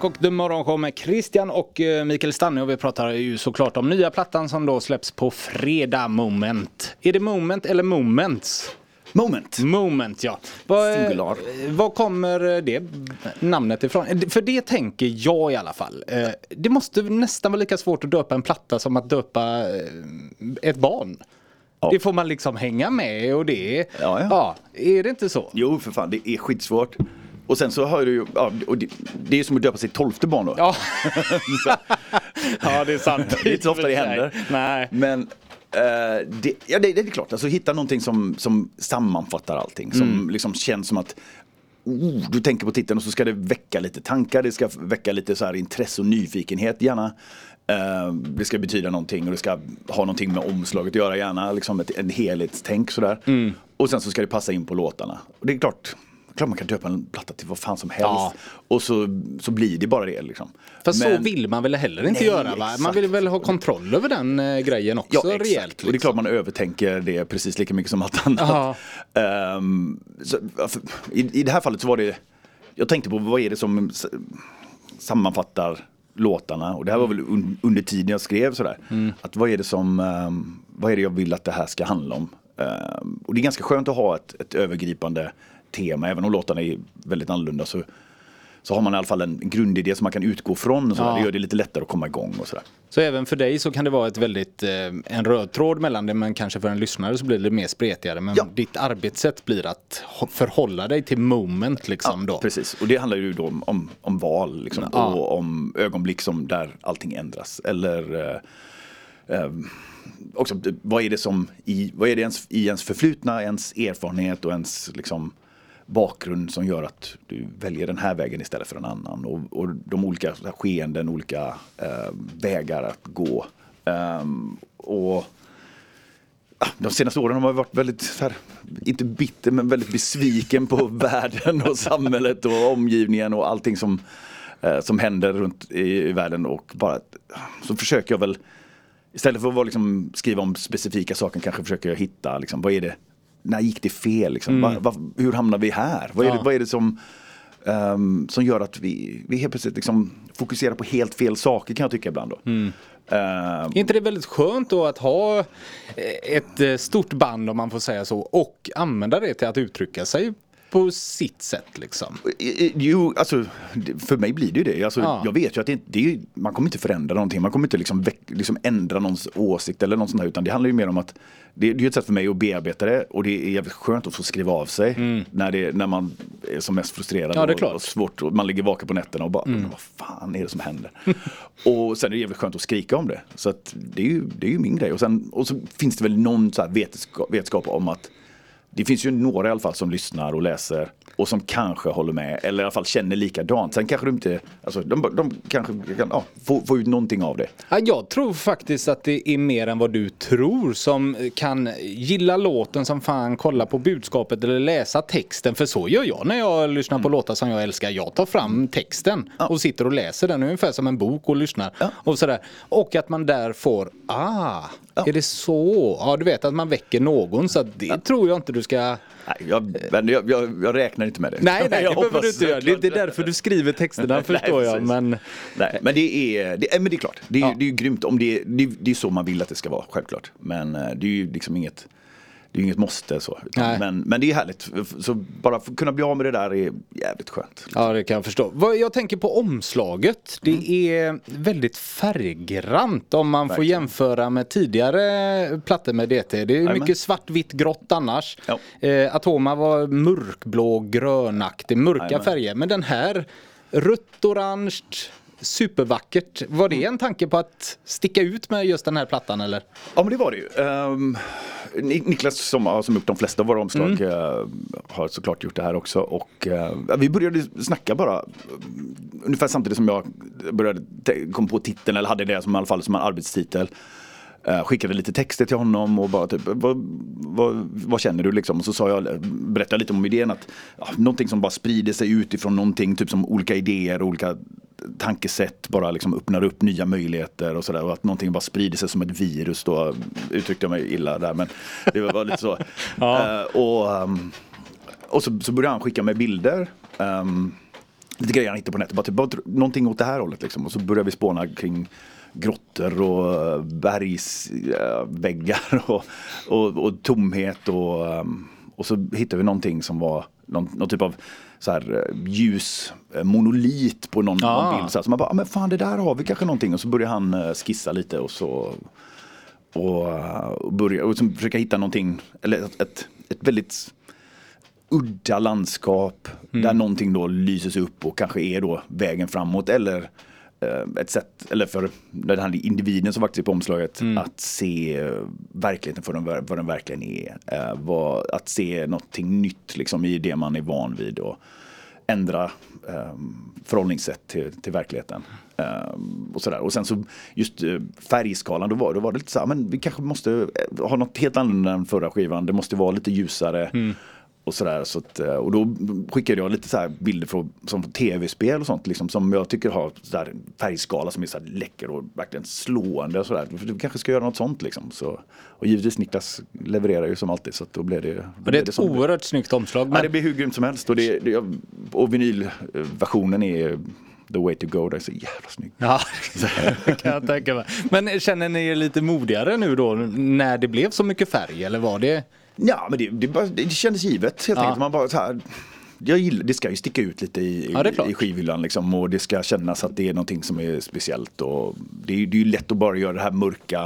Rock och The Morgonshow med Christian och eh, Mikael Stanne och vi pratar ju såklart om nya plattan som då släpps på fredag, Moment. Är det Moment eller Moments? Moment. Moment ja. Vad, Singular. eh, vad kommer det namnet ifrån? Eh, För det tänker jag i alla fall. Det måste nästan vara lika svårt att döpa en platta som att döpa ett barn. Ja. Det får man liksom hänga med och det. Ja, ja. ja är det inte så? Jo, för fan, det är skitsvårt. Och sen så har du ju, ja, och det, det är ju som att döpa sitt tolfte barn då. Ja, ja det är sant. det är inte så ofta det händer. Nej. Men eh, det, ja, det, det är klart, alltså hitta någonting som, som sammanfattar allting. Som Mm. liksom känns som att oh, du tänker på titeln och så ska det väcka lite tankar, det ska väcka lite så här intresse och nyfikenhet gärna. Eh, det ska betyda någonting och det ska ha någonting med omslaget att göra gärna, liksom ett, en helhetstänk sådär. Mm. Och sen så ska det passa in på låtarna. Och det är klart, klart man kan döpa en platta till vad fan som helst. Ja. Och så, så blir det bara det liksom. Fast så Men- vill man väl heller inte Nej, göra va? Man vill väl ha kontroll över den eh, grejen också Ja, exakt. rejält. Och det är klart man övertänker det precis lika mycket som allt annat. Ehm, så, för- i, I det här fallet så var det, jag tänkte på vad är det som sammanfattar låtarna och det här var väl un, under tiden jag skrev sådär. Att vad är det som, ehm, vad är det jag vill att det här ska handla om? Ehm, och det är ganska skönt att ha ett, ett övergripande tema, även om låtarna är väldigt annorlunda så, så har man i alla fall en grundidé som man kan utgå från. Och sådär. Ja. Det gör det lite lättare att komma igång och sådär. Så även för dig så kan det vara ett väldigt, eh, en röd tråd mellan det men kanske för en lyssnare så blir det mer spretigare. Men Ja. ditt arbetssätt blir att förhålla dig till moment liksom då. Precis, och det handlar ju då om, om, om val liksom, Ja. och om ögonblick som där allting ändras. Eller eh, eh, också, vad är det som i, vad är det ens, i ens förflutna, ens erfarenhet och ens liksom, bakgrund som gör att du väljer den här vägen istället för en annan. Och, och de olika skeenden, olika eh, vägar att gå. Ehm, och Ah, de senaste åren har man varit väldigt, så här, inte bitter, men väldigt besviken på världen och samhället och omgivningen och allting som, eh, som händer runt i, i världen. Och bara, så försöker jag väl, istället för att vara, liksom, skriva om specifika saker, kanske försöker jag hitta, liksom, vad är det, när gick det fel? Liksom? Va, va, hur hamnar vi här? Vad är, Ja. det, vad är det som, ehm, som gör att vi, vi helt plötsligt liksom fokuserar på helt fel saker kan jag tycka ibland. Då. Ehm, Är inte det väldigt skönt då att ha eh, ett eh, stort band om man får säga så och använda det till att uttrycka sig på sitt sätt liksom? I- i- Jo, alltså för mig blir det ju det. Alltså, Ja. Jag vet ju att det, det är, man kommer inte förändra någonting. Man kommer inte liksom, liksom ändra någons åsikt eller något sånt där. Utan det handlar ju mer om att det, det är ett sätt för mig att bearbeta det. Och det är jävligt skönt att få skriva av sig. När, det, när man är som mest frustrerad Mm. Ja, och. Mm. och svårt. Och man ligger vaken på nätterna och bara, "Men vad fan är det som händer? och sen är det jävligt skönt att skrika om det. Så att det, är ju, det är ju min grej. Och, sen, och så finns det väl någon så här vetskap, vetskap om att det finns ju några i alla fall som lyssnar och läser och som kanske håller med eller i alla fall känner likadant. Sen kanske de inte, alltså de, de kanske kan ja, få, få ut någonting av det. Ja, jag tror faktiskt att det är mer än vad du tror som kan gilla låten som fan, kolla på budskapet eller läsa texten. För så gör jag när jag lyssnar Mm. på låtar som jag älskar. Jag tar fram texten och sitter och läser den ungefär som en bok och lyssnar. Ja. Och, sådär. och att man där får, ah, Ja. är det så? Ja, du vet att man väcker någon. Så det tror jag inte du ska... Nej, jag, men jag, jag, jag räknar inte med det. Nej, nej, Jag det behöver du inte göra. Det är inte därför du skriver texterna, Nej, förstår jag. precis. Men Nej, men det är, det, är- men det är klart. Det är, Ja. det är grymt om det, det, det är så man vill att det ska vara, självklart. Men eh, det är ju liksom inget det är ju inget måste så. Men, men det är härligt. Så bara få kunna bli av med det där är jävligt skönt. Ja, det kan jag förstå. Jag tänker på omslaget. Det Mm. är väldigt färggrant om man får Verkligen. jämföra med tidigare plattor med DT. Det är Jajamän. mycket svartvitt grått annars. Ja. Eh, Atoma var mörkblå, grönaktig, mörka Jajamän. färger. Men den här rött, orange, supervackert. Var det en tanke på att sticka ut med just den här plattan eller? Ja men det var det ju. Ni- Niklas som har som gjort de flesta av våra omslag Mm. eh, har såklart gjort det här också. Och eh, vi började snacka bara eh, ungefär samtidigt som jag började kom på titeln eller hade det som i alla fall som en arbetstitel. Skickade lite texter till honom och bara typ, vad, vad, vad känner du liksom? Och så sa jag, berättade lite om idén att ja, någonting som bara sprider sig utifrån någonting, typ som olika idéer och olika tankesätt bara liksom öppnar upp nya möjligheter och sådär. Och att någonting bara sprider sig som ett virus då uttryckte jag mig illa där men det var, lite så. Eh, och ehm, och så, så började han skicka mig bilder. ehm, lite grejer han hittade på nätet. Bara, typ, bara, någonting åt det här hållet liksom. Och så började vi spåna kring grottor och eh, bergsväggar och, och, och tomhet och, ehm, och så hittade vi någonting som var någon, någon typ av så här, eh, ljus eh, monolit på någon, Ah. någon bild. Så, här, så man bara, "Ah, men fan det där har vi kanske någonting. Och så började han eh, skissa lite och så och, och börja och liksom försöka hitta någonting, eller ett, ett, ett väldigt udda landskap där någonting då lyses upp och kanske är då vägen framåt eller ett sätt, eller för den här individen som faktiskt är på omslaget, att se eh, verkligheten för den, vad den verkligen är. Eh, vad, att se någonting nytt liksom i det man är van vid och ändra eh, förhållningssätt till, till verkligheten. Eh, och, sådär. och sen så just eh, färgskalan, då var, då var det lite så här, men vi kanske måste eh, ha något helt annorlunda än förra skivan. Det måste vara lite ljusare. Och, sådär, så att, eh, och då skickade jag lite så bilder från, som från tv-spel och sånt liksom, som jag tycker har så där färgskala som är så läcker och verkligen slående. Och så där. Vi kanske ska göra något sånt. Liksom. Så, och givetvis Niklas levererar ju som alltid så då blev det, då Och det är ett som det oerhört snyggt omslag. Ja, Men, det blir hur grymt som helst. Och, det, det, och vinylversionen är the way to go. Det är så jävla snygg. Ja, kan jag tänka mig. Men känner ni er lite modigare nu då när det blev så mycket färg eller var det? Ja, men det, det, bara, det kändes givet helt Ja. enkelt. Man bara så här, jag gillar, det ska ju sticka ut lite i, Ja, i, skivhyllan liksom, och det ska kännas att det är någonting som är speciellt. Och det, är- det är ju lätt att bara göra det här mörka,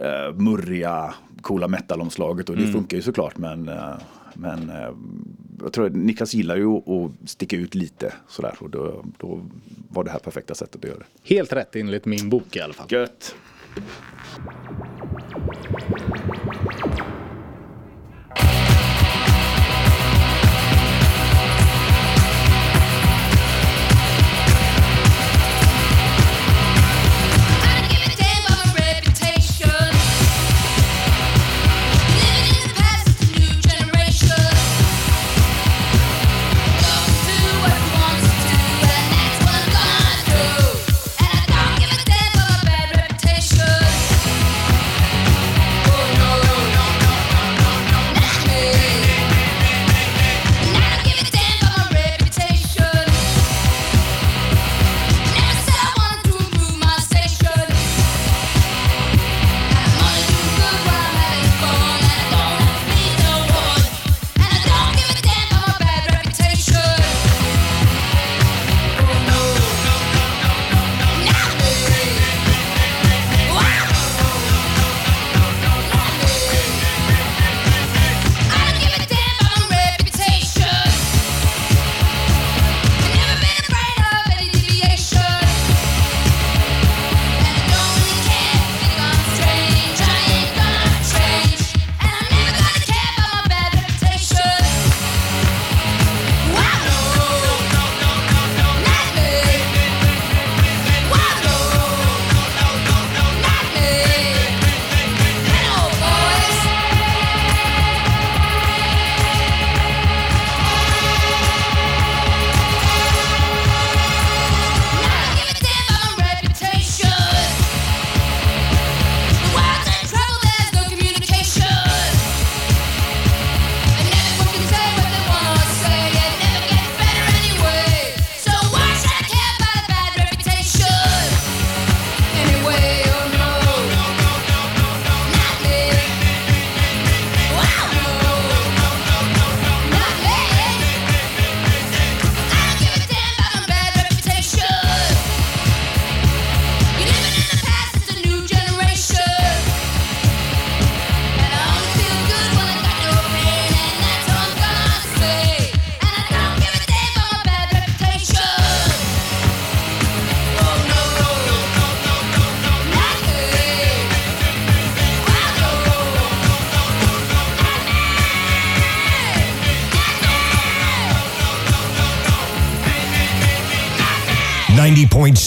uh, murriga, coola metalomslaget och det Mm. funkar ju såklart men, eh, men eh, jag tror att Niklas gillar ju att, att sticka ut lite sådär och då, då var det här perfekta sättet att göra det. Helt rätt enligt min bok i alla fall. Gött!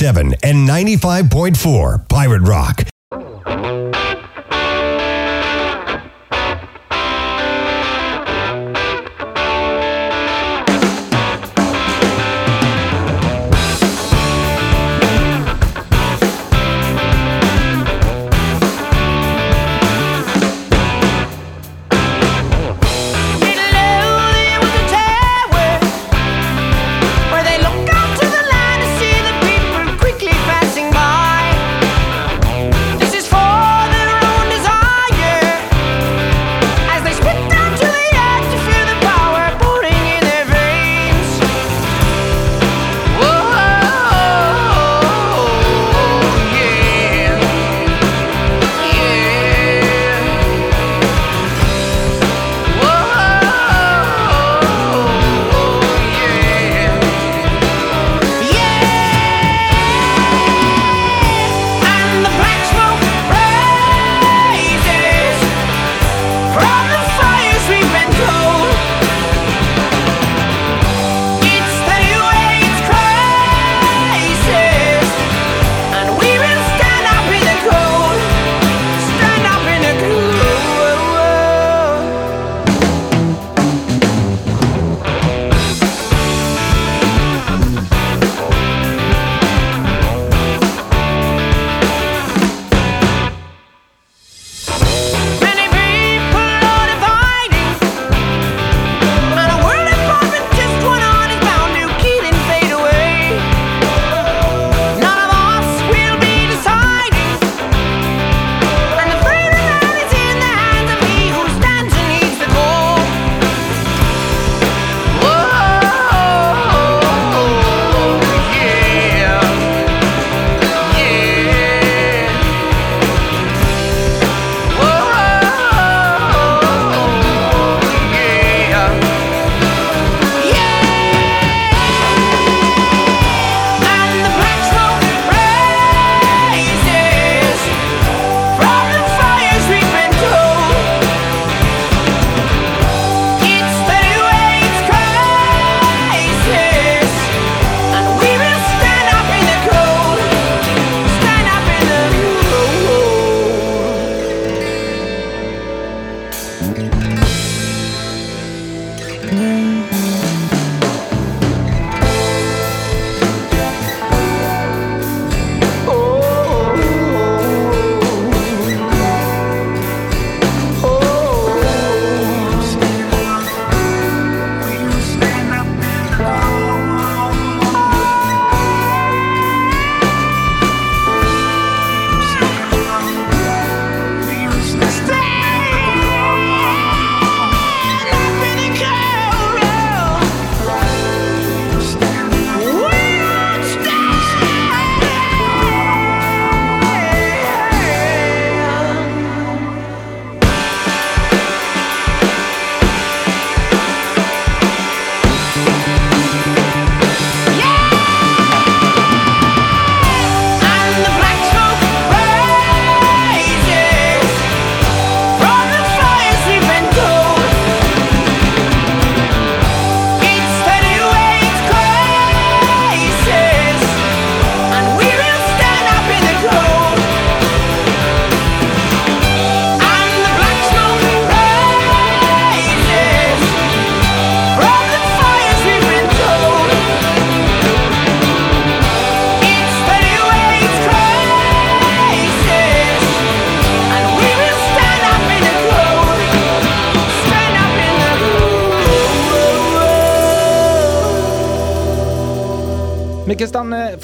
97 and 95.4 Pirate Rock.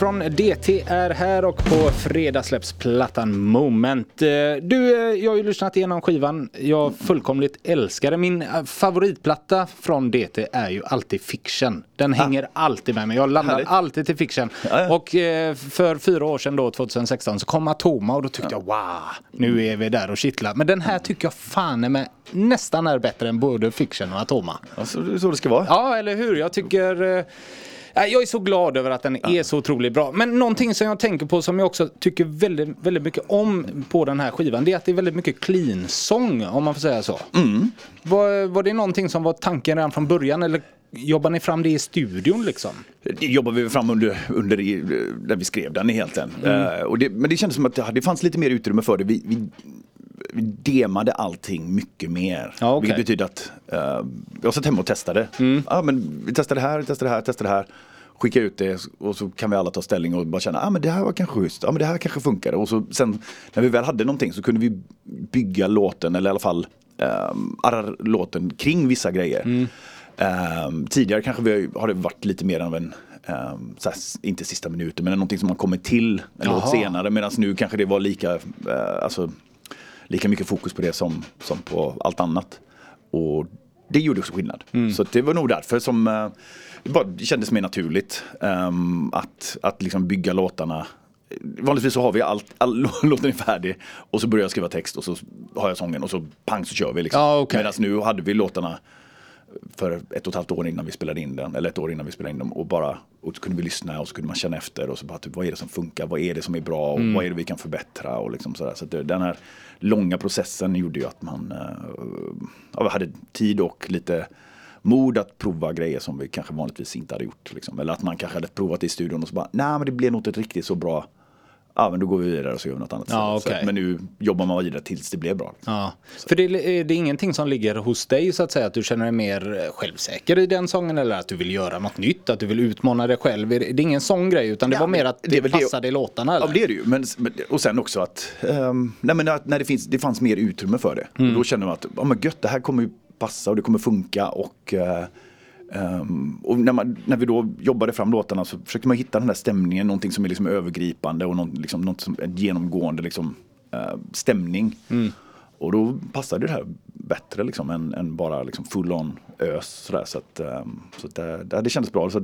Från DT är här och på fredag släpps plattan Moment. Eh, Du, eh, jag har ju lyssnat igenom skivan. Jag fullkomligt älskar det. Min eh, favoritplatta från DT är ju alltid Fiction. Den hänger alltid med mig. Jag landar Härligt. alltid till Fiction. Ja, ja. Och för fyra år sedan då, 2016, så kom Atoma och då tyckte jag wow, nu är vi där och kittlar. Men den här tycker jag fan är med nästan är bättre än både Fiction och Atoma. Ja, så, det är så det ska vara. Ja, eller hur? Jag tycker... Jag är så glad över att den är så otroligt bra. Men någonting som jag tänker på som jag också tycker väldigt, väldigt mycket om på den här skivan det är att det är väldigt mycket clean-sång om man får säga så. Var, var det någonting som var tanken redan från början eller jobbar ni fram det i studion liksom? Det jobbar vi fram under, under i, när vi skrev den egentligen. Eh, och det, men det kändes som att det, fanns lite mer utrymme för det. Vi, vi demade allting mycket mer. Ja, okej. Vilket betyder att uh, jag satt hemma och testade. Ja, men vi testade det här, vi testade det här, testade det här. Skicka ut det och så kan vi alla ta ställning och bara känna att ah, men det här var kanske schysst, ah, men det här kanske funkade. Och så sen när vi väl hade någonting så kunde vi bygga låten eller i alla fall um, arra låten kring vissa grejer. Ehm, tidigare kanske vi har, har det varit lite mer av en, ehm, så här, inte sista minuten, men någonting som man kommer till en låt senare. Medan nu kanske det var lika, eh, alltså, lika mycket fokus på det som, som på allt annat. Och det gjorde också skillnad. Så att det var nog därför som eh, det, bara, det kändes mer naturligt ehm, att, att liksom bygga låtarna Vanligtvis så har vi allt, all, låten är färdig och så börjar jag skriva text och så har jag sången och så pang så kör vi. Liksom. Ja, okej. Medan nu hade vi låtarna för ett och ett halvt år innan vi spelade in den, eller ett år innan vi spelade in dem och bara, och så kunde vi lyssna och så kunde man känna efter och så bara typ, vad är det som funkar, vad är det som är bra och Mm. vad är det vi kan förbättra och liksom sådär. Så det, den här långa processen gjorde ju att man eh, ja, hade tid och lite mod att prova grejer som vi kanske vanligtvis inte hade gjort. Liksom. Eller att man kanske hade provat i studion och så bara, nej men det blev nog inte riktigt så bra. Ja men då går vi vidare och så gör vi något annat. Ja, okej. att- Men nu jobbar man vidare tills det blev bra. Ja. För det, är det ingenting som ligger hos dig så att säga? Att du känner dig mer eh, självsäker i den sången eller att du vill göra något nytt? Att du vill utmana dig själv? Är Det är ingen sån grej utan det Ja, var mer att det det, är passade i låtarna? Eller? Ja, det är det ju. Men, och sen också att, ehm, nej, men när det, finns, det fanns mer utrymme för det. Mm. Och då känner man att, ja men gött, det här kommer ju passa och det kommer funka. Och, eh, ehm, och när, man, när vi då jobbade fram låtarna så försökte man hitta den där stämningen, någonting som är liksom övergripande och något, liksom, något som en genomgående liksom, eh, stämning. Mm. Och då passade det här bättre liksom, än, än bara liksom, full on ös. Sådär. Så, att, ehm, så att, det, det, kändes bra. Så att,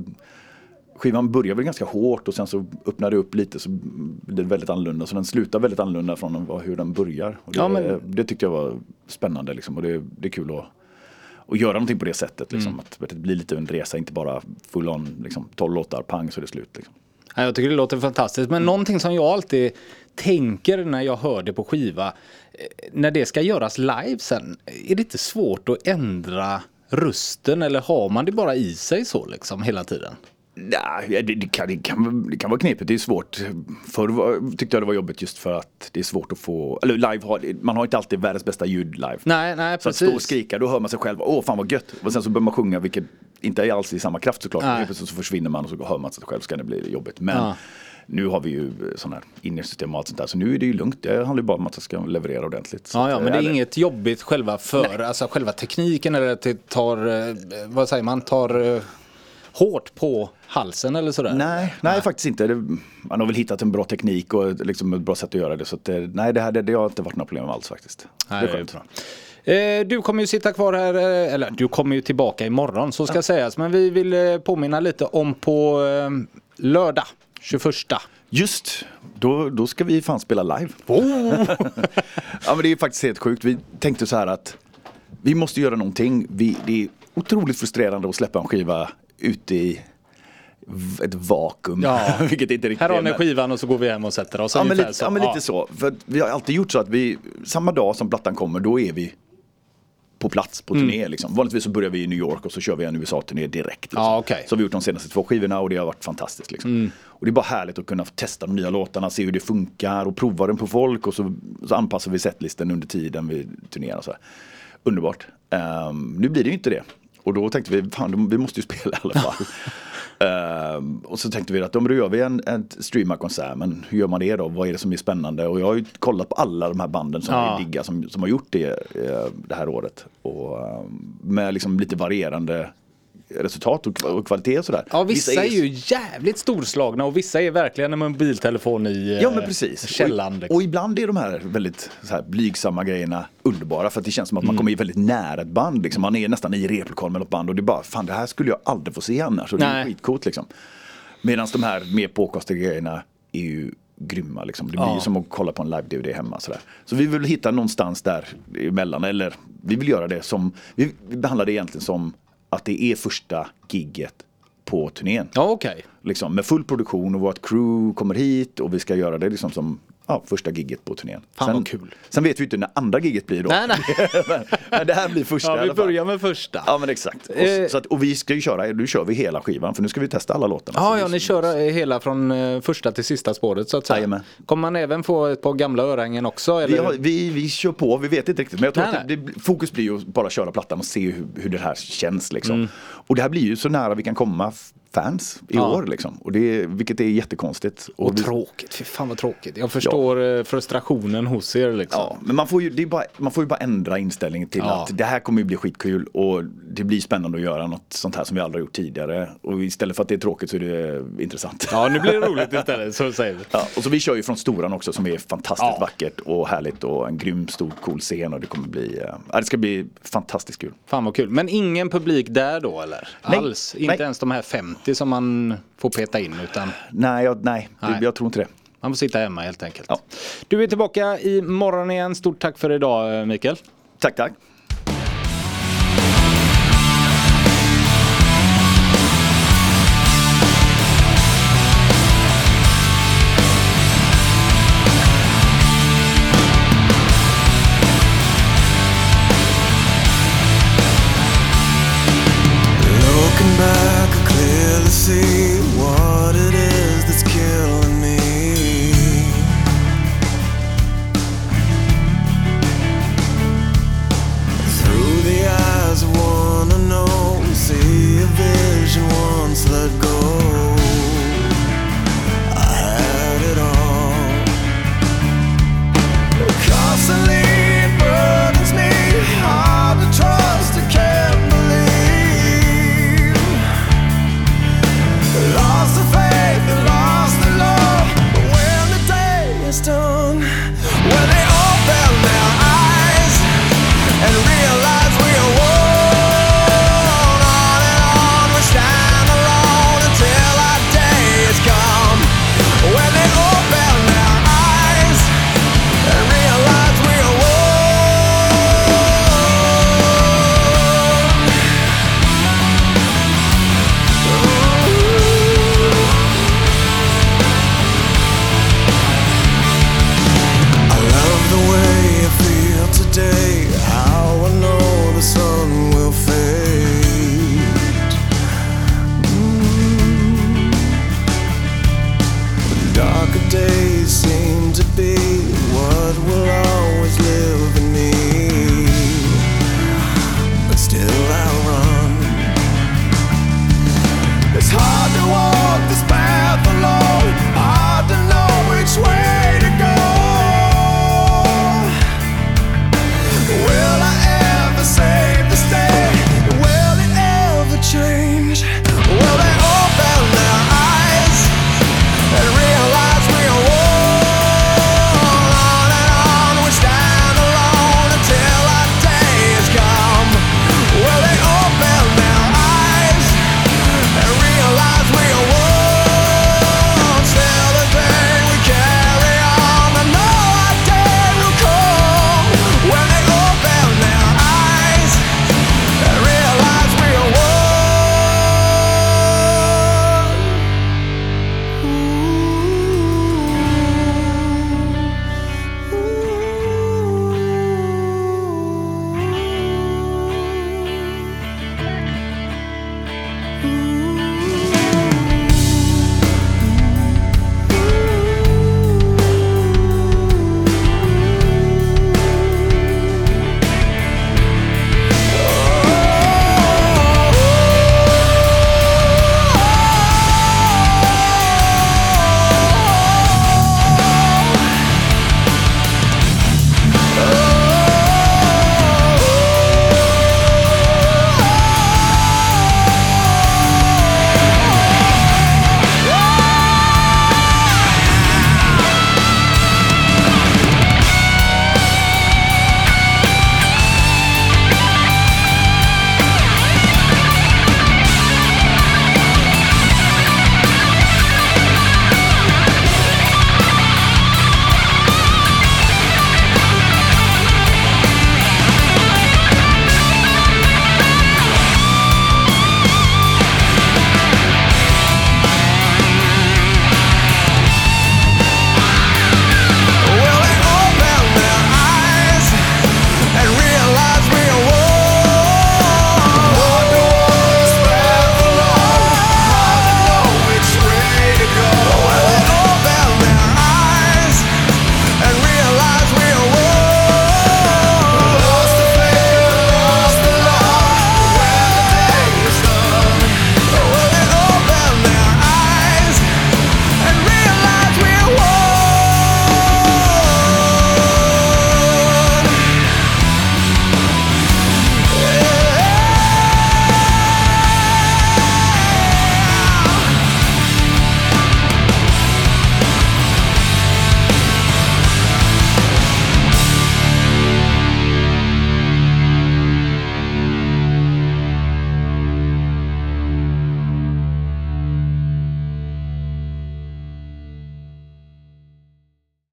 skivan börjar väl ganska hårt och sen så öppnar det upp lite så blir det väldigt annorlunda. Så den slutar väldigt annorlunda från hur den börjar. Och det, Ja, men- det tyckte jag var spännande liksom, och det, det är kul att, att göra någonting på det sättet. Liksom, Mm. att, det blir lite en resa, inte bara full on, liksom, 12 låtar, pang så är det slut. Liksom. Ja, jag tycker det låter fantastiskt. Men någonting som jag alltid tänker när jag hör det på skiva. eh, När det ska göras live sen. Är det inte svårt att ändra rösten eller har man det bara i sig så liksom hela tiden? Nej, det, det, kan, det, kan, det kan vara knepigt, det är svårt. Förr var, tyckte jag det var jobbigt just för att det är svårt att få, eller live har, man har inte alltid världens bästa ljud live. Nej, nej Så att stå och precis. skrika, då hör man sig själv, åh fan vad gött. Och sen så börjar man sjunga, vilket inte är alls i samma kraft såklart. Nej. Plötsligt så försvinner man och så hör man sig själv, så kan det bli jobbigt. Men Ja. nu har vi ju sådana här innersystem och allt sånt där, så nu är det ju lugnt. Det handlar ju bara om att jag ska leverera ordentligt. Så Ja, ja, men det är eller- inget jobbigt själva för, alltså själva tekniken eller att det tar, eh, vad säger man, tar eh, hårt på halsen eller sådär? Nej, nej, faktiskt inte. Man har väl hittat en bra teknik och liksom ett bra sätt att göra det. Så att, nej, det, här, det, det har inte varit några problem alls faktiskt. Nej, det är skönt. Eh, Du kommer ju sitta kvar här, eh, eller du kommer ju tillbaka imorgon så ska sägas. Men vi vill eh, påminna lite om på lördag 21. Just, då, då ska vi fan spela live. Oh! ja men det är faktiskt helt sjukt. Vi tänkte så här att vi måste göra någonting. Vi, det är otroligt frustrerande att släppa en skiva ute i ett vakuum. Ja. Vilket inte riktigt Här har ni skivan och så går vi hem och sätter oss. Ja men, lite, ja, men lite så. För vi har alltid gjort så att vi, samma dag som plattan kommer, då är vi på plats på turné. Mm. Liksom. Vanligtvis så börjar vi i New York och så kör vi en USA-turné direkt. Liksom. Ja, okej. Mm. Så har vi gjort de senaste två skivorna och det har varit fantastiskt. Liksom. Och det är bara härligt att kunna testa de nya låtarna, se hur det funkar och prova den på folk och så, så anpassar vi setlisten under tiden vi turnerar. Så här. Underbart. Ehm, nu blir det ju inte det. Och då tänkte vi, fan vi måste ju spela i alla fall. Ehm, och så tänkte vi att då gör vi en, en streamarkonsert, men hur gör man det då? Vad är det som är spännande? Och jag har ju kollat på alla de här banden som Ja. vi diggar som, som har gjort det eh, det här året. Och, ehm, med liksom lite varierande resultat och, kvalitet och sådär. Ja, vissa, är ju jävligt storslagna och vissa är verkligen en mobiltelefon i eh, Ja men precis. källaren. Och, liksom. och ibland är de här väldigt så här, blygsamma grejerna underbara för att det känns som att man Mm. kommer väldigt nära ett band. Liksom. Man är nästan i replokal med något band och det är bara, fan det här skulle jag aldrig få se annars. Och det är skitcoolt liksom. Medan de här mer påkostade grejerna är ju grymma liksom. Det blir Ja. som att kolla på en live-DVD hemma sådär. Så vi vill hitta någonstans där emellan eller vi vill göra det som, vi behandlar det egentligen som att det är första gigget på turnén. Ja, okej. Liksom, med full produktion och vårt crew kommer hit och vi ska göra det liksom som ja, första gigget på turnén. Fan, sen, vad kul. Sen vet vi inte när andra gigget blir då. Nej, nej. men, men det här blir första Ja, vi börjar med första. Ja men exakt. Och, Eh. så att, och vi ska ju köra, nu kör vi hela skivan för nu ska vi testa alla låtarna. Ja, ja, ni kör eh, hela från eh, första till sista spåret så att säga. Jajamän. Kommer man även få ett par gamla örhängen också? Eller? Vi, har, vi, vi kör på, vi vet inte riktigt. Men jag tror Nej, att det, det, fokus blir ju att bara köra plattan och se hur, hur det här känns. Liksom. Och det här blir ju så nära vi kan komma fans i. Ja. år. Liksom. Och det, vilket är jättekonstigt. Och vi- tråkigt, fy fan vad tråkigt. Jag förstår eh, frustrationen hos er liksom. Ja, men man får, ju, det är bara, man får ju bara ändra inställningen till Ja. att det här kommer ju bli skitkul och det blir spännande att göra något sånt här som vi aldrig har gjort tidigare. Och istället för att det är tråkigt så är det intressant. Ja, nu blir det roligt istället, så säger vi. Ja, och så vi kör ju från Storan också som är fantastiskt Ja. vackert och härligt och en grym stor cool scen och det kommer bli, eh, ja, det ska bli fantastiskt kul. Fan vad kul. Men ingen publik där då eller? Nej. Alls? Inte Nej. ens de här 50 som man får peta in utan Nej, jag, nej, Nej. Jag tror inte det. man får sitta hemma helt enkelt. Ja. Du är tillbaka imorgon igen. Stort tack för idag eh, Mikael. Tack, tack.